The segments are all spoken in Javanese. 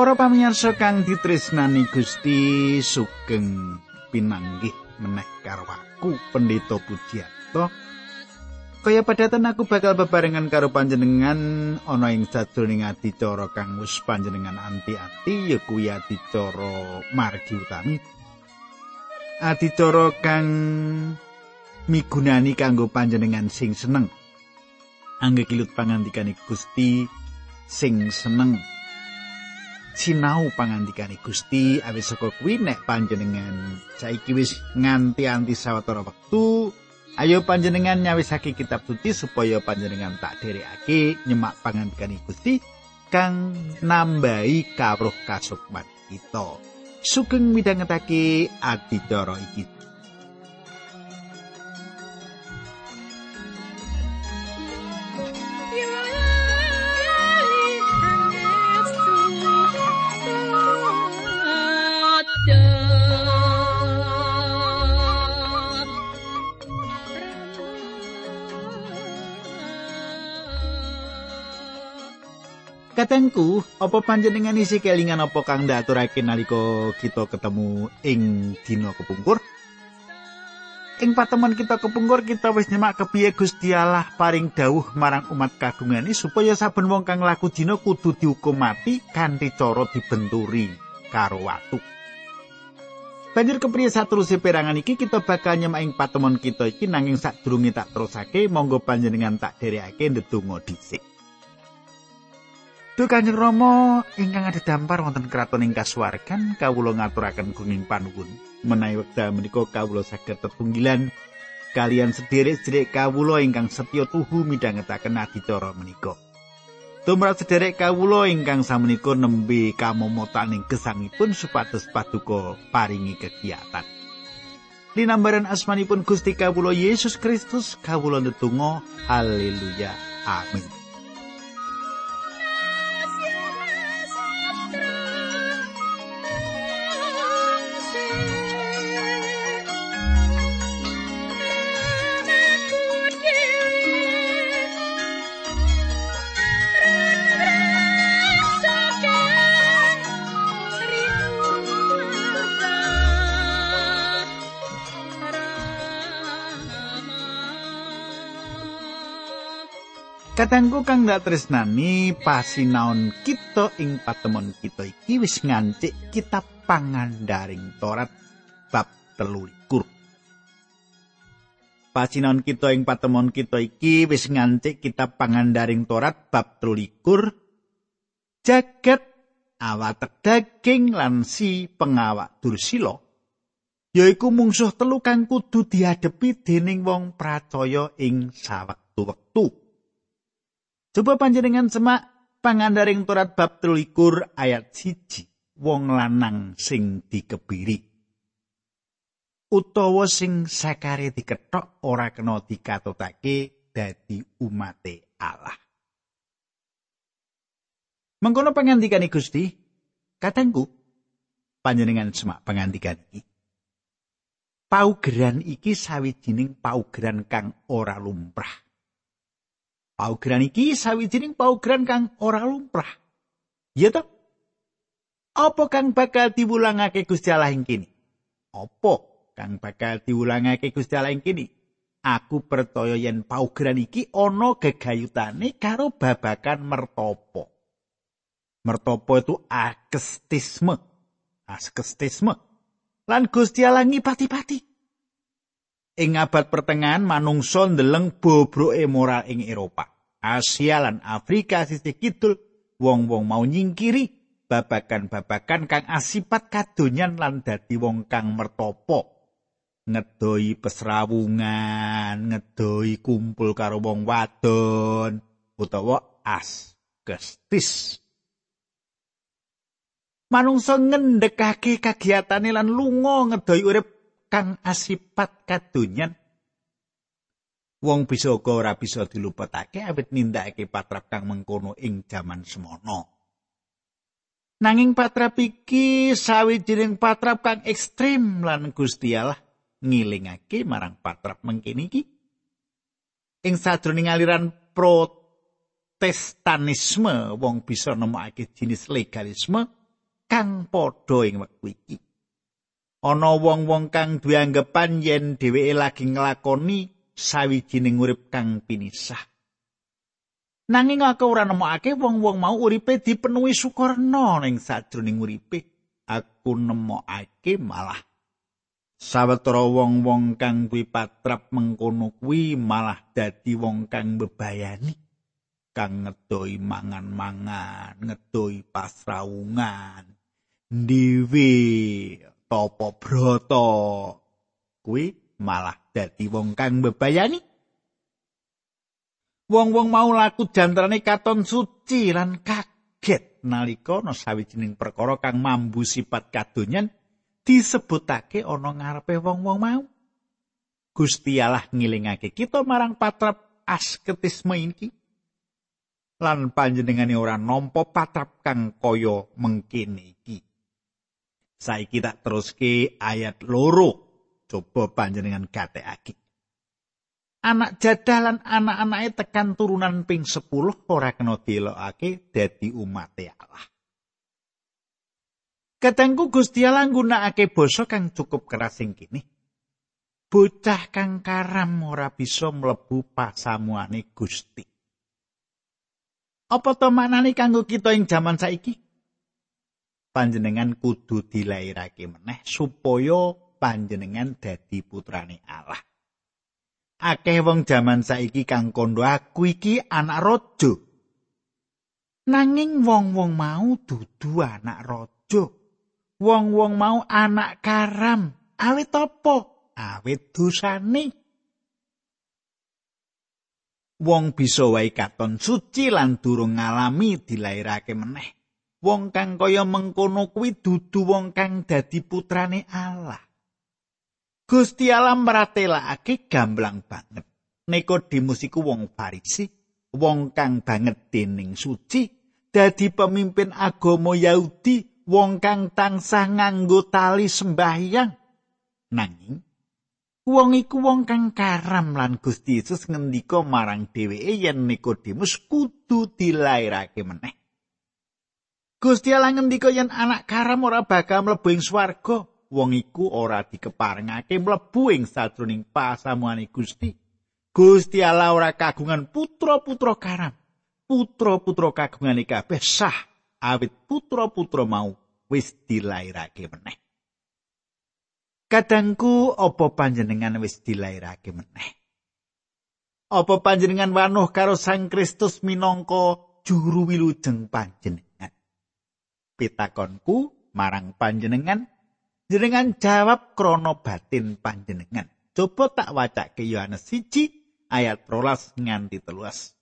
Para pamirsa kang ditresnani Gusti sugeng pinanggih meneh karo aku Pendeta Pujiyato. Kaya padatan aku bakal bebarengan karo panjenengan ana ing sajroning adicara kang wis panjenengan anti-anti ya kuwi adicara margi utami. Adicara kang migunani kanggo panjenengan sing seneng. Angge kilut pangandikane Gusti sing seneng. Sinau pangandikane Gusti awis saka kuwi nek panjenengan saiki wis nganti anti sawetara wektu ayo panjenengan nyawisake kitab suci supaya panjenengan tak dherekake nyemak pangandikane Gusti kang nambahi kawruh kasukman kita. Sugeng midhangetake adicara iki Katengku, apa panjenengan isi kelingan apa kang ndaturake nalika kita ketemu ing dina kepungkur? Ing patemon kita kepungkur kita wis nyemak kepiye Gusti Allah paring dawuh marang umat kagungane supaya saben wong kang laku dina kudu dihukum mati kanthi cara dibenturi karo watu. Banjur kepriye saterusé perangan iki kita bakal nyemak ing patemon kita iki nanging sadurunge tak terusake monggo panjenengan tak dherekake ndedonga dhisik. Duh Kanjeng Rama ingkang dampar wonten kraton ing kasuwargan kawula ngaturaken gunging panuwun menawi wekdal menika kawula saged tetunggilan kalian sederek-sederek kawula ingkang setya tuhu midhangetaken adicara menika. Tumrap sederek kawula ingkang samenika nembe kamomotaning gesangipun supados paduka paringi kegiatan. Linambaran asmanipun Gusti kawula Yesus Kristus kawula ndedonga haleluya amin. Katangku kang dak tresnani pasinaon kita ing patemon kita iki wis ngancik kitab pangandaring Torat bab telulikur. Pasinaon kita ing patemon kita iki wis ngancik kitab pangandaring Torat bab telulikur. Jagat awak daging lan si pengawak dursila yaiku mungsuh telu kang kudu diadepi dening wong pracaya ing sawektu-wektu. Coba panjenengan semak pangandaring Torat bab 13 ayat 1 wong lanang sing dikebiri utawa sing sakare diketok ora kena dikatutake dadi umate Allah. Mengkono pangandikane Gusti, katengku panjenengan semak pangandikan iki. Paugeran iki sawijining paugeran kang ora lumrah. Paugeran iki sawijining paugeran kang ora lumrah. Ya toh? Apa kang bakal diwulangake Gusti Allah ing kene? Apa kang bakal diwulangake Gusti Allah ing kene? Aku percaya yen paugeran iki ana gegayutane karo babakan mertopo. Mertopo itu akestisme. Askestisme. Lan Gusti Allah ngipati-pati. Ing abad pertengahan manungsa ndeleng bobroke moral ing Eropa. Asia lan Afrika sisih kidul wong-wong mau nyingkiri babakan-babakan kang asipat kadonyan lan dadi wong kang mertopo. Ngedoi pesrawungan ngedoi kumpul karo wong wadon utawa as kestis manungsa ngendhekake kagiatane lan lunga ngedoi urip kang asipat kadonyan wong bisa uga ora bisa diluputake awit nindakake patrap kang mengkono ing jaman semono. Nanging patrap iki sawijining patrap kang ekstrem lan Gusti Allah ngilingake marang patrap mengkini iki. Ing sadroning aliran protestanisme wong bisa nemokake jenis legalisme kang padha ing wektu iki. Ana wong-wong kang duwe anggapan yen dheweke lagi nglakoni sawijining urip kang pinisah. Nanging aku ora nemokake wong-wong mau uripe dipenuhi sukarna ning sajroning uripe. Aku nemokake malah sawetara wong-wong kang duwe patrap mengkono kuwi malah dadi wong kang bebayani. kang ngedoi mangan-mangan, ngedoi pasraungan, ndiwi topo broto. Kuwi malah dadi wong kang bebayani. Wong-wong mau laku jantrane katon suci lan kaget nalika ana sawijining perkara kang mambu sifat kadonyan disebutake ana ngarepe wong-wong mau. Gusti Allah ngilingake kita marang patrap asketisme iki. lan panjenengane ora nampa patrap kang kaya mengkene iki. Saiki tak teruske ayat loro. Coba panjenengan gatekake. Anak jadalan anak-anake tekan turunan ping 10 ora kena dielokake dadi umat Allah. Katengku Gusti Allah nggunakake basa kang cukup keras sing kene. Bocah kang karam ora bisa mlebu pasamuane Gusti. Apa to maknane kanggo kita ing jaman saiki? Panjenengan kudu dilairake meneh supaya panjenengan dadi putrane Allah. Akeh wong jaman saiki kang kondo aku iki anak raja. Nanging wong-wong mau dudu anak raja. Wong-wong mau anak karam. Awit apa? Awit dosane. wong bisa wae katon suci lan durung ngalami dilairake meneh. Wong kang kaya mengkono kuwi dudu wong kang dadi putrane Allah. Gusti Allah meratelake gamblang banget. Nikodemus iku wong Farisi, wong kang banget dening suci, dadi pemimpin agama Yahudi, wong kang tansah nganggo tali sembahyang. Nanging Wong iku wong kang karam lan Gusti Yesus ngendika marang dheweke yen Nikodemus kudu dilairake meneh. Gusti Allah ngendika yen anak karam ora bakal mlebu ing swarga, wong iku ora dikeparengake mlebu ing sajroning pasamuane Gusti. Gusti Allah ora kagungan putra-putra karam. Putra-putra kagungane kabeh sah awit putra-putra mau wis dilairake meneh. Kadangku apa panjenengan wis dilairake meneh? Apa panjenengan wanuh karo Sang Kristus minangka juru wilujeng panjenengan? Pitakonku marang panjenengan jenengan jawab krana batin panjenengan. Coba tak wacake Yohanes 1 ayat 12 nganti 13.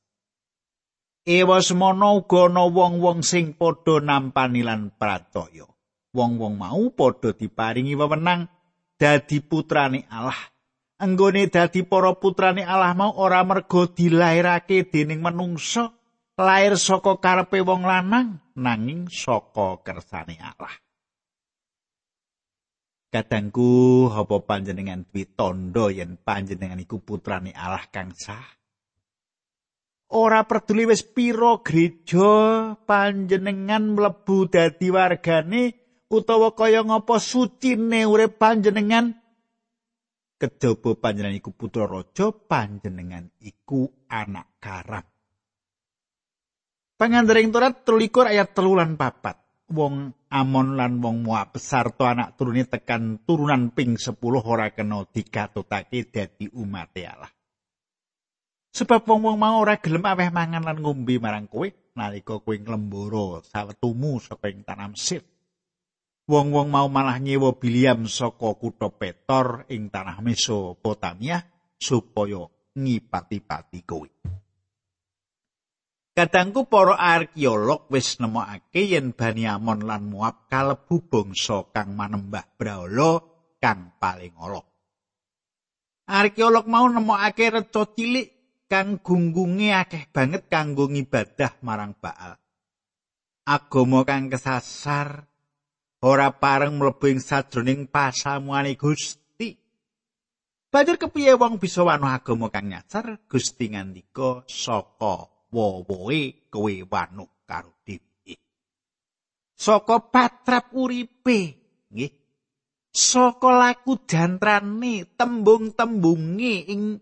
Ewa semono uga ana wong-wong sing padha nampani lan pracaya. Wong-wong mau padha diparingi wewenang dadi putrane Allah. Anggone dadi para putrane Allah mau ora mergo dilairake dening manungsa, lair saka karepe wong lanang nanging saka kersane Allah. Kadangku apa panjenengan duwe tandha yen panjenengan iku putrane Allah kang sah? Ora peduli wis pira gereja panjenengan mlebu dadi wargane utawa kaya ngapa sucine urip panjenengan. Kejaba panjenengan iku putra raja panjenengan iku anak karam Pangandring Torat 13 ayat 3 lan 4 wong Amon lan wong Moab besar to anak turune tekan turunan ping 10 ora kena digatutake dadi umat Allah Sebab wong-wong mau ora gelem aweh mangan lan ngombe marang kowe nalika kowe nglembara sawetumu saka ing tanah Mesir. wong-wong mau malah nyewa Biliam saka kutha Petor ing tanah Mesopotamia supaya ngipati-pati kowe. Kadangku para arkeolog wis nemokake yen Bani Amon lan Moab kalebu bangsa kang manembah brahala kang paling ala. Arkeolog mau nemokake reca cilik kang gunggunge akeh banget kanggo ngibadah marang Baal. Agama kang kesasar ora pareng mlebu ing sajroning pasamuane Gusti. Banjur kepiye wong bisa wanuh agama kang nyasar Gusti ngandika saka wowoe kowe wanuh karo dhewe. saka patrap uripe nggih. Saka laku jantrane tembung-tembunge ing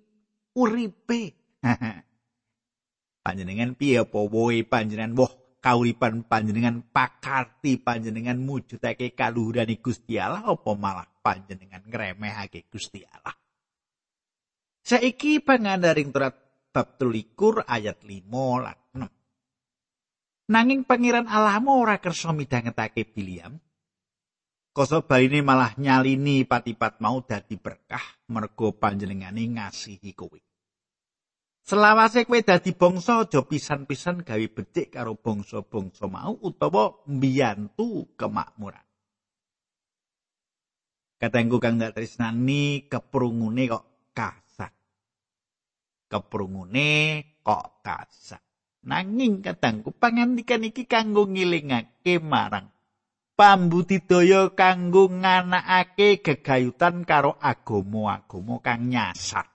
uripe. Panjenengan piye apa woe panjenengan? Woh kauripan panjenengan pakarti panjenengan mujudake kaluhuran Gusti Allah apa malah panjenengan ngremehake Gusti Allah? Saiki pangandaring turat bab 13 ayat 5 lan 6 nanging pangeran Allahmu ora kersa midhangetake Biliam Koso baline malah nyalini patipat mau dadi berkah mergo panjenengane ngasihi kowe. Selawase kowe dadi bangsa aja pisan-pisan gawe becik karo bangsa-bangsa mau utawa mbiyantu kemakmuran. Katengku kang dak tresnani keprungune kok kasar. Keprungune kok kasar. Nanging katengku pangandikan iki kanggo ngilingake marang pambudidaya kanggo nganakake gegayutan karo agama-agama kang nyasar.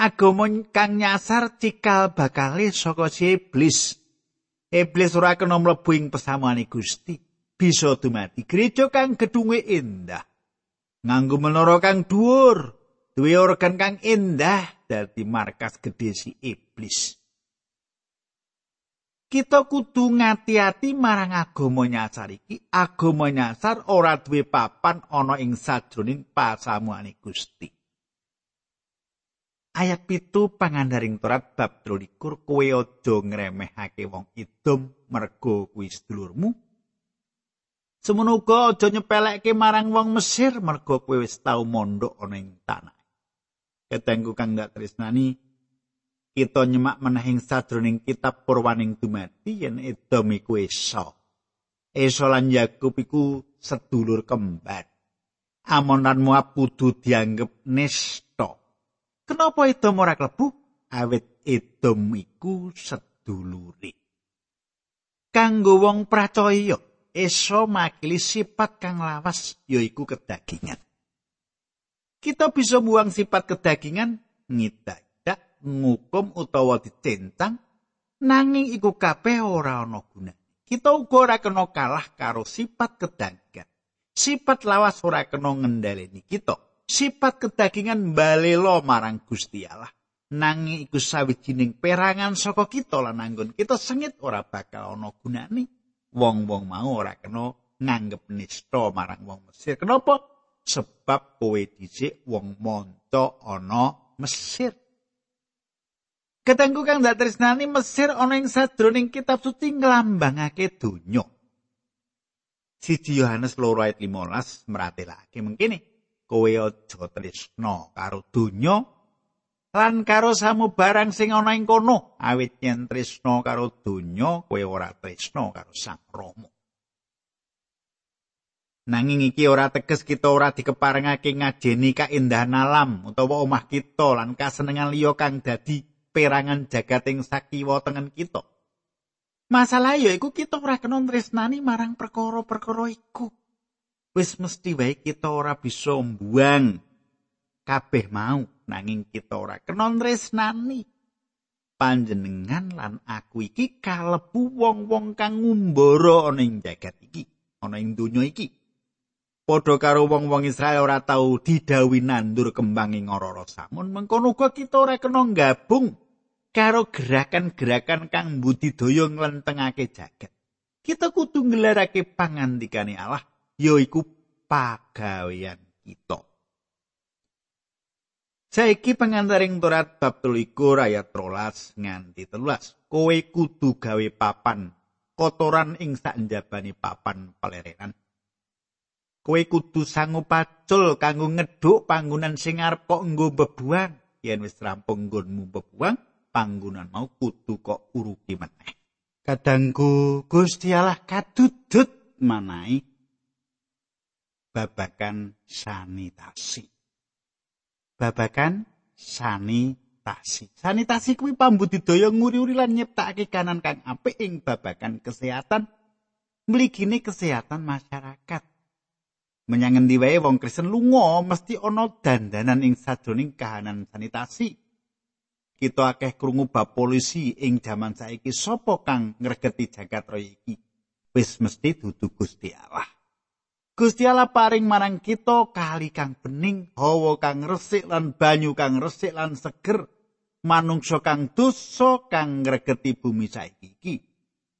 Agama kang nyasar cikal bakale saka si iblis. Iblis ora kena mlebu ing pesamuane Gusti. Bisa dumati gereja kang gedunge indah. Nganggo menara kang dhuwur, duwe organ kang indah dadi markas gedhe si iblis. kita kudu ngati-ati marang agama nyasar iki. Agama nyasar ora duwe papan ana ing sajroning pasamuane Gusti. Ayat pitu pangandaring Torat bab 13 kowe aja ngremehake wong idom mergo kuwi sedulurmu. Semono uga aja nyepelekke marang wong Mesir mergo kowe wis tau mondok ana ing tanah ketengku kang gak tresnani kita nyemak menahing sadroning kitab purwaning dumati yen Edom iku Esa. Esa lan Yakub iku sedulur kembar. Amon lan Moab kudu dianggep nesta. Kenapa Edom ora klebu? Awit Edom iku sedulure. Kanggo wong pracaya, Esa makili sifat kang lawas yaiku kedagingan. Kita bisa buang sifat kedagingan ngidak ngukum utawa dicentang nanging iku kabeh ora ana gunane. Kita uga ora kena kalah karo sifat kedagingan. Sifat lawas ora kena ngendhaleni kita. Sifat kedagingan balela marang Gusti Allah. Nanging iku sawijining perangan saka kita lan anggon kita sengit ora bakal ana gunane. Wong-wong mau ora kena nganggep nista marang wong Mesir. Kenapa? Sebab kowe dhisik wong monco ana Mesir. Ketengku kang tresnani Mesir ana ing sadroning kitab suci nglambangake donya. Siji Yohanes 2 ayat 15 meratelake mengkene, kowe aja tresna karo donya lan karo samu barang sing ana ing kono, awit yen tresna karo donya kowe ora tresna karo Sang Rama. Nanging iki ora teges kita ora dikeparengake ngajeni kaendahan alam utawa omah kita lan kasenengan liya kang dadi perangan jagating sakiwa tengen kita. Masalah ya iku kita ora kena tresnani marang perkara-perkara iku. Wis mesti wae kita ora bisa mbuang kabeh mau nanging kita ora kena tresnani. Panjenengan lan aku iki kalebu wong-wong kang ngumbara ana ing jagat iki, ana ing donya iki. Padha karo wong-wong Israel ora tau didhawuhi nandur kembang ing ora samun, mengkono uga kita ora kena gabung karo gerakan-gerakan kang budidaya nglentengake jagat. Kita kudu nggelarake pangandikane Allah yaiku pagawean kita. Saiki pengantaring Torat bab 13 ayat 13 nganti 13. Kowe kudu gawe papan kotoran ing sakjabane papan palerenan. Kowe kudu sangu pacul kanggo ngeduk panggonan sing arep kok nggo bebuang. Yen wis rampung nggonmu bebuang, panggonan mau kudu kok uruki meneh. Kadangku Gusti Allah kadudut manai babakan sanitasi. Babakan sanitasi. Sanitasi kuwi pambudidaya nguri-uri lan nyiptakake kanan kang apik ing babakan kesehatan mligine kesehatan masyarakat. Menyang endi wae wong Kristen lunga mesti ana dandanan ing sajroning kahanan sanitasi. kita akeh krungu bab polisi ing jaman saiki sapa kang ngregeti jagat raya iki wis mesti dudu Gusti Allah. Gusti Allah paring marang kita kali kang bening, hawa kang resik lan banyu kang resik lan seger, manungsa kang dosa kang ngregeti bumi saiki iki.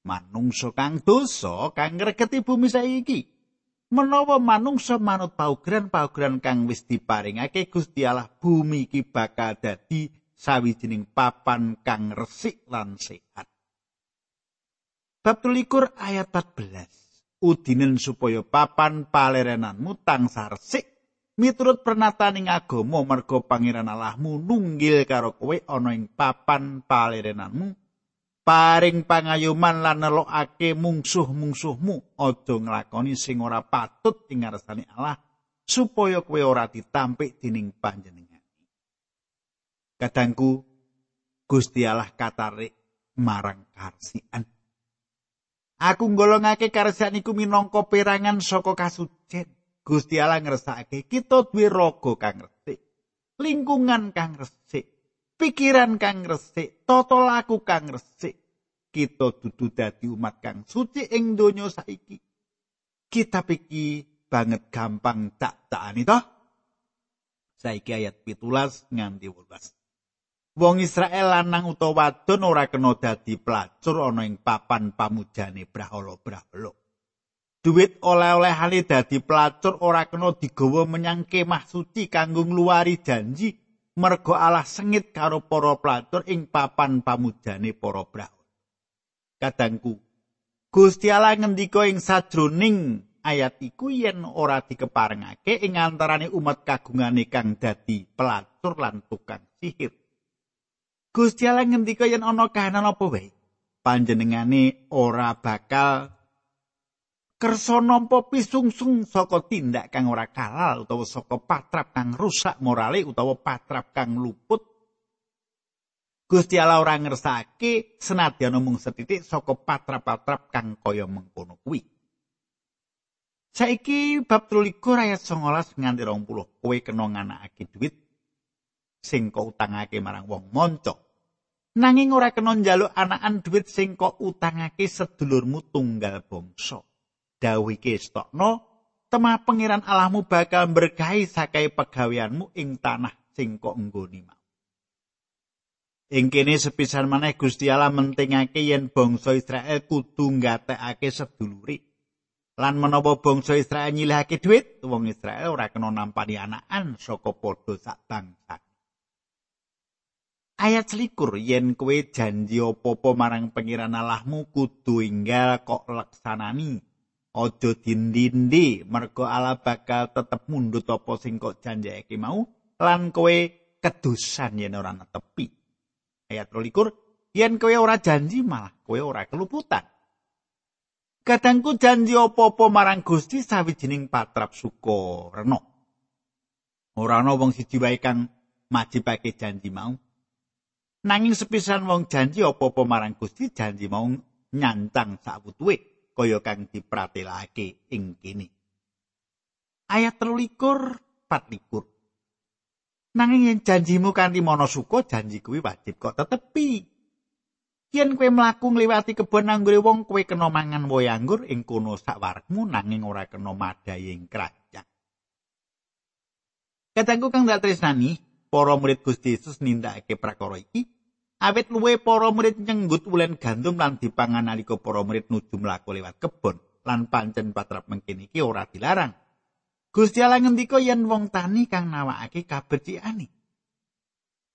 Manungsa kang dosa kang ngregeti bumi saiki iki. Menawa manungsa manut paugeran-paugeran kang wis diparingake Gusti Allah, bumi iki bakal dadi sawijining papan kang resik lan sehat. Bab 13 ayat 14. Udinen supaya papan palerenanmu tansah resik miturut pernataning agama merga pangeran Allahmu nunggil karo kowe ana ing papan palerenanmu paring pangayuman lan nelokake mungsuh-mungsuhmu aja nglakoni sing ora patut ing ngarsane Allah supaya kowe ora ditampik dening panjenengan. Kadangku Gusti Allah katarik marang karsian. Aku nggolongake karsian iku minangka perangan saka kasucen. Gusti Allah ngersake kita duwe raga kang resik, lingkungan kang resik, pikiran kang resik, tata laku kang resik. Kita dudu dadi umat kang suci ing donya saiki. Kita iki banget gampang tak takani toh. Saiki ayat pitulas nganti 18. Wong Israel lanang utawa wadon ora kena dadi pelacur ana ing papan pamujane brahala-brahala. Duit oleh-olehane dadi pelacur ora kena digawa menyang kemah suci kanggo ngluwari janji mergo Allah sengit karo para pelacur ing papan pamujane para braho. Kadangku, Gusti Allah ngendika ing sajroning ayat iku yen ora dikeparengake ing antarane umat kagungane kang dadi pelacur lan tukang sihir. Gusti Allah ngendika yen ana kahanan apa wae, panjenengane ora bakal kersa nampa pisungsung saka tindak kang ora kalal utawa saka patrap kang rusak morale utawa patrap kang luput Gusti Allah ora ngersake senadyan mung setitik saka patrap-patrap kang kaya mengkono kuwi. Saiki bab 13 ayat 19 nganti 20 kowe kena nganakake dhuwit sing kok utangake marang wong monco. Nanging ora kena njaluk anakan dhuwit sing kok utangake sedulurmu tunggal bangsa. Dawuh iki stokno temah pangeran Allahmu bakal berkahi sakai pegaweanmu ing tanah sing kok nggoni mau. Ing kene sepisan maneh Gusti Allah mentingake yen bangsa Israel kudu ngatekake seduluri. Lan menawa bangsa Israel nyilihake dhuwit, wong Israel ora kena nampani anakan saka padha sak bangsa. Ayat selikur yen kowe janji apa-apa marang pangeran Allahmu kudu inggal kok laksanani. Aja dindindi mergo ala bakal tetep mundut apa sing kok janjake mau lan kowe kedusan yen ora netepi. Ayat 23 yen kowe ora janji malah kowe ora keluputan. Kadangku janji apa-apa marang Gusti sawijining patrap suka reno ora ana wong siji wae kang majibake janji mau. Nanging sepisan wong janji apa-apa marang Gusti janji mau nyancang sak wutuhe kaya kang dipratelake ing kene. Ayat 13 14. Nanging yen janjimu kanthi mana suka, janji kuwi wajib kok tetepi. Yen kowe mlaku ngliwati kebon anggure wong, kowe kena mangan woh anggur ing kono sakwarmu nanging ora kena madhayi ing kerajaan. Katangku kang dak tresnani, para murid Gusti Yesus nindakake prakara iki, Awit luwe para murid nyenggut ulen gandum lan dipangan nalika para murid nuju mlaku lewat kebon lan pancen patrap mengkene iki ora dilarang. Gusti Allah ngendika yen wong tani kang nawakake kabeciane.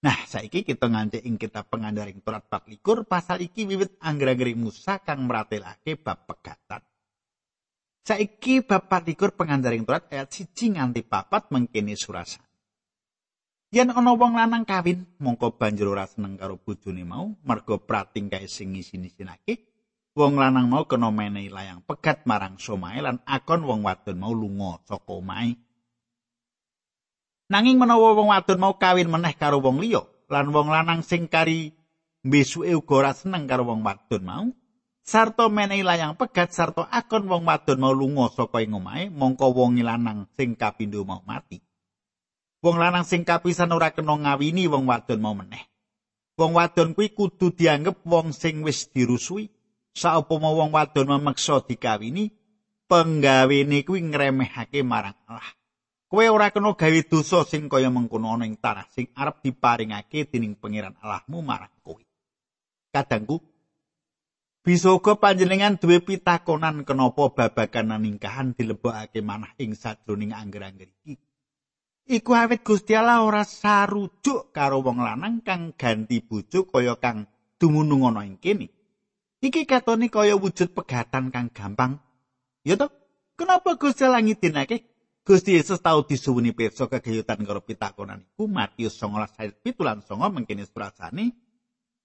Nah, saiki kita ngancik ing kitab pengandaring Torat 24 pasal iki wiwit angger-anggere Musa kang meratelake bab pegatan. Saiki bab 24 pengandaring Torat ayat 1 nganti 4 mengkene surasa. Yen ana wong lanang kawin, mongko banjur ora seneng karo bojone mau, merga prating kae sing ngisi-isinake. Wong lanang mau kena menehi layang pegat marang somae lan akon wong wadon mau lunga saka omahe. Nanging menawa wong wadon mau kawin meneh karo wong liya, lan wong lanang sing kari besuke uga ora seneng karo wong wadon mau, sarta menehi layang pegat sarta akon wong wadon mau lunga saka ing omahe, mongko wong lanang sing kapindho mau mati. Wong lanang sing kapisan ora kena ngawini wong wadon mau meneh. Wong wadon kuwi kudu dianggep wong sing wis dirusui. saupama wong wadon memeksa dikawini penggawene kuwi ngremehake marang Allah kowe ora kena gawe dosa sing kaya mengkono ana ing tanah sing arep diparingake dening pangeran Allahmu marang kowe kadangku bisa uga panjenengan duwe pitakonan kenapa babagan ningkahan dilebokake manah ing sadroning angger-angger iki Iku awit Gusti Allah ora sarujuk karo wong lanang kang ganti bojo kaya kang dumunung ana ing kene. Iki katone kaya wujud pegatan kang gampang. Ya toh? Kenapa Gusti Allah ngidinake? Gusti Yesus tau disuwuni pirsa kegayutan karo pitakonan iku Matius 19 ayat 7 lan 9 mengkene surasane.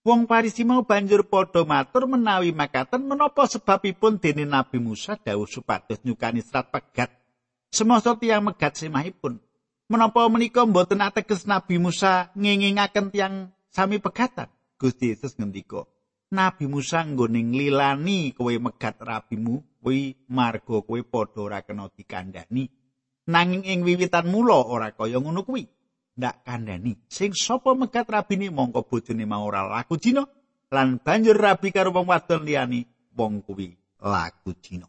Wong Farisi mau banjur padha matur menawi makaten menapa sebabipun dene Nabi Musa dawuh supados nyukani serat pegat. Semasa tiyang megat semahipun. Menapa menika mboten ateges Nabi Musa ngingingaken tiang sami pegatan? Gusti Yesus ngendika Nabi Musa nggone nglilani kowe megat rabimu kuwi marga kowe padha ora kena dikandhani. Nanging ing wiwitan mula ora kaya ngono kuwi. Ndak kandhani. Sing sapa megat rabine mongko bojone mau ora laku jina lan banjur rabi karo wong wadon liyane wong kuwi laku jina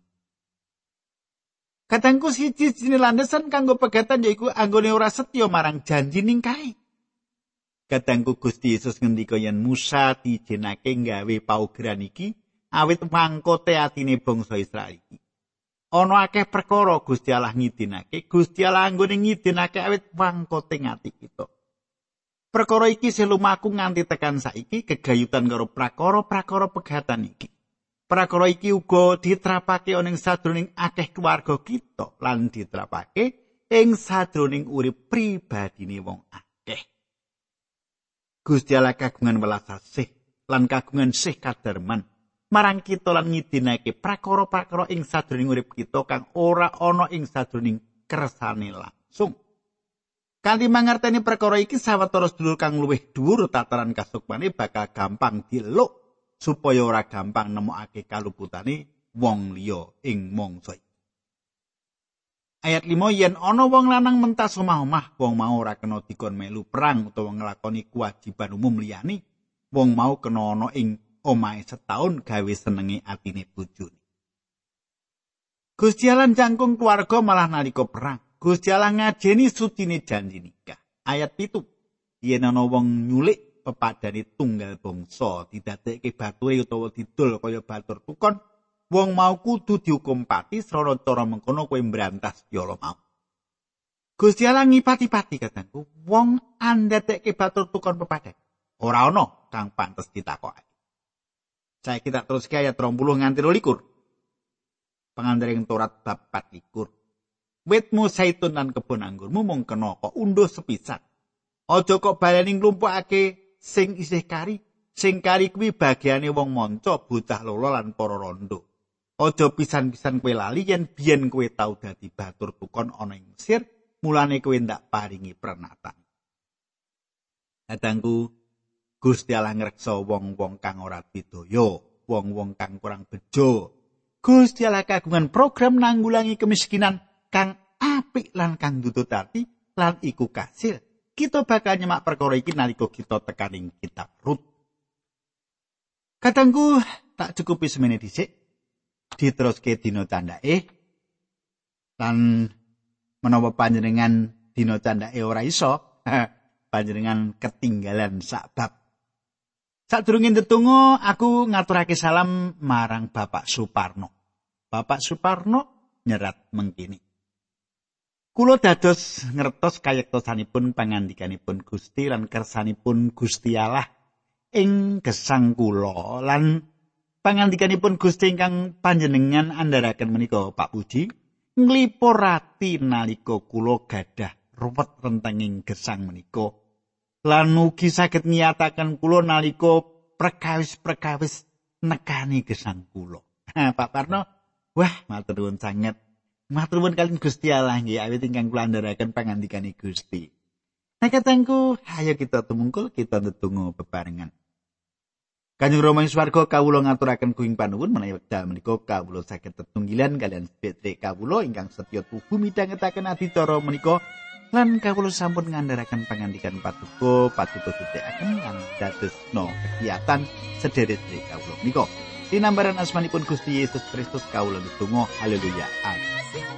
Kadangku siji sini landesan kanggo pegatan yaiku anggone ora setya marang janji ning kae. Kadangku Gusti Yesus ngendika yen Musa dijenake gawe paugeran iki awit mangkote atine bangsa Israel iki. Ana akeh perkara Gusti Allah ngidinake, Gusti Allah anggone ngidinake awit mangkote ngati kita. Perkara iki selumaku nganti tekan saiki kegayutan karo prakara-prakara pegatan iki. Prakara iki uga diterapake ing sadroning akeh keluarga kita lan diterapake ing sadroning urip pribadine wong akeh. Gusti Allah kagungan welas asih lan kagungan sih kadarman marang kita lan ngidinake prakara-prakara ing sadroning urip kita kang ora ana ing sadroning kersane langsung. Kanthi mangerteni perkara iki sawetara sedulur kang luwih dhuwur tataran kasukmane bakal gampang diluk supaya ora gampang nemokake kaluputane wong liya ing mangsa Ayat 5 yen ana wong lanang mentas omah-omah wong mau ora kena dikon melu perang utawa nglakoni kewajiban umum liyane wong mau kena ana ing omahe setahun gawe senenge atine bojone. Gusti Allah jangkung keluarga malah nalika perang. Gusti Allah ngajeni sutine janji nikah. Ayat 7 yen ana wong nyulik pepadane tunggal bangsa didadekke bature utawa didol kaya batur. Tukon wong mau kudu dihukum pati srana cara mengkono kowe mbrantas yala mau. Gusti Allah ngipati-pati katangku wong andadekke batur tukon pepadan ora ana kang pantes ditakokake saya kita terus ke ayat 30 nganti 21 pengandring Torat bab 4 Witmu saitun lan kebon anggurmu mung kena kok unduh sepisan. Aja kok baleni nglumpukake sing isih kari sing kari kuwi bagiane wong monco bocah lolo lan para rondo aja pisan-pisan kowe lali yen biyen kowe tau dadi batur tukon ana ing Mesir mulane kowe ndak paringi pernatan. Kadangku Gusti Allah ngreksa wong-wong kang ora bidaya, wong-wong kang kurang bejo. Gusti Allah kagungan program nanggulangi kemiskinan kang apik lan kang dudut ati lan iku kasil kita bakal nyemak perkara iki nalika kita tekaning kitab Rut. Katangku tak cukupi semene dhisik. Diteruske dina candake. Lan menawa panjenengan dina candake ora iso, panjenengan ketinggalan sak bab. Sadurunge ndedonga aku ngaturake salam marang Bapak Suparno. Bapak Suparno nyerat mengkini. Kulo dados ngertos kayektosanipun pangandikanipun Gusti lan kersanipun Gusti Allah ing gesang kula lan pangandikanipun Gusti ingkang panjenengan andharaken menika Pak Puji nglipur rati nalika kula gadah ruwet rentenging gesang menika lan ugi saged nyataken kula nalika perkawis-perkawis nekani gesang kula. Pak Parno, wah matur nuwun sanget. Matur nuwun kalian Gusti Allah nggih awit ingkang kula andharaken pangandikane Gusti. Nah katengku, ayo kita tumungkul kita ndedonga bebarengan. Kanjeng Rama ing swarga kawula ngaturaken kuing panuwun menawi wekdal menika kawula saged tetunggilan kalian sedherek kawula ingkang setya tuhu midhangetaken adicara menika lan kawula sampun ngandharaken pangandikan patuko patuko sedekaken lan dados no kegiatan sedherek kawula menika. Dinambaran asmanipun Gusti Yesus Kristus kawula ndedonga haleluya. Amin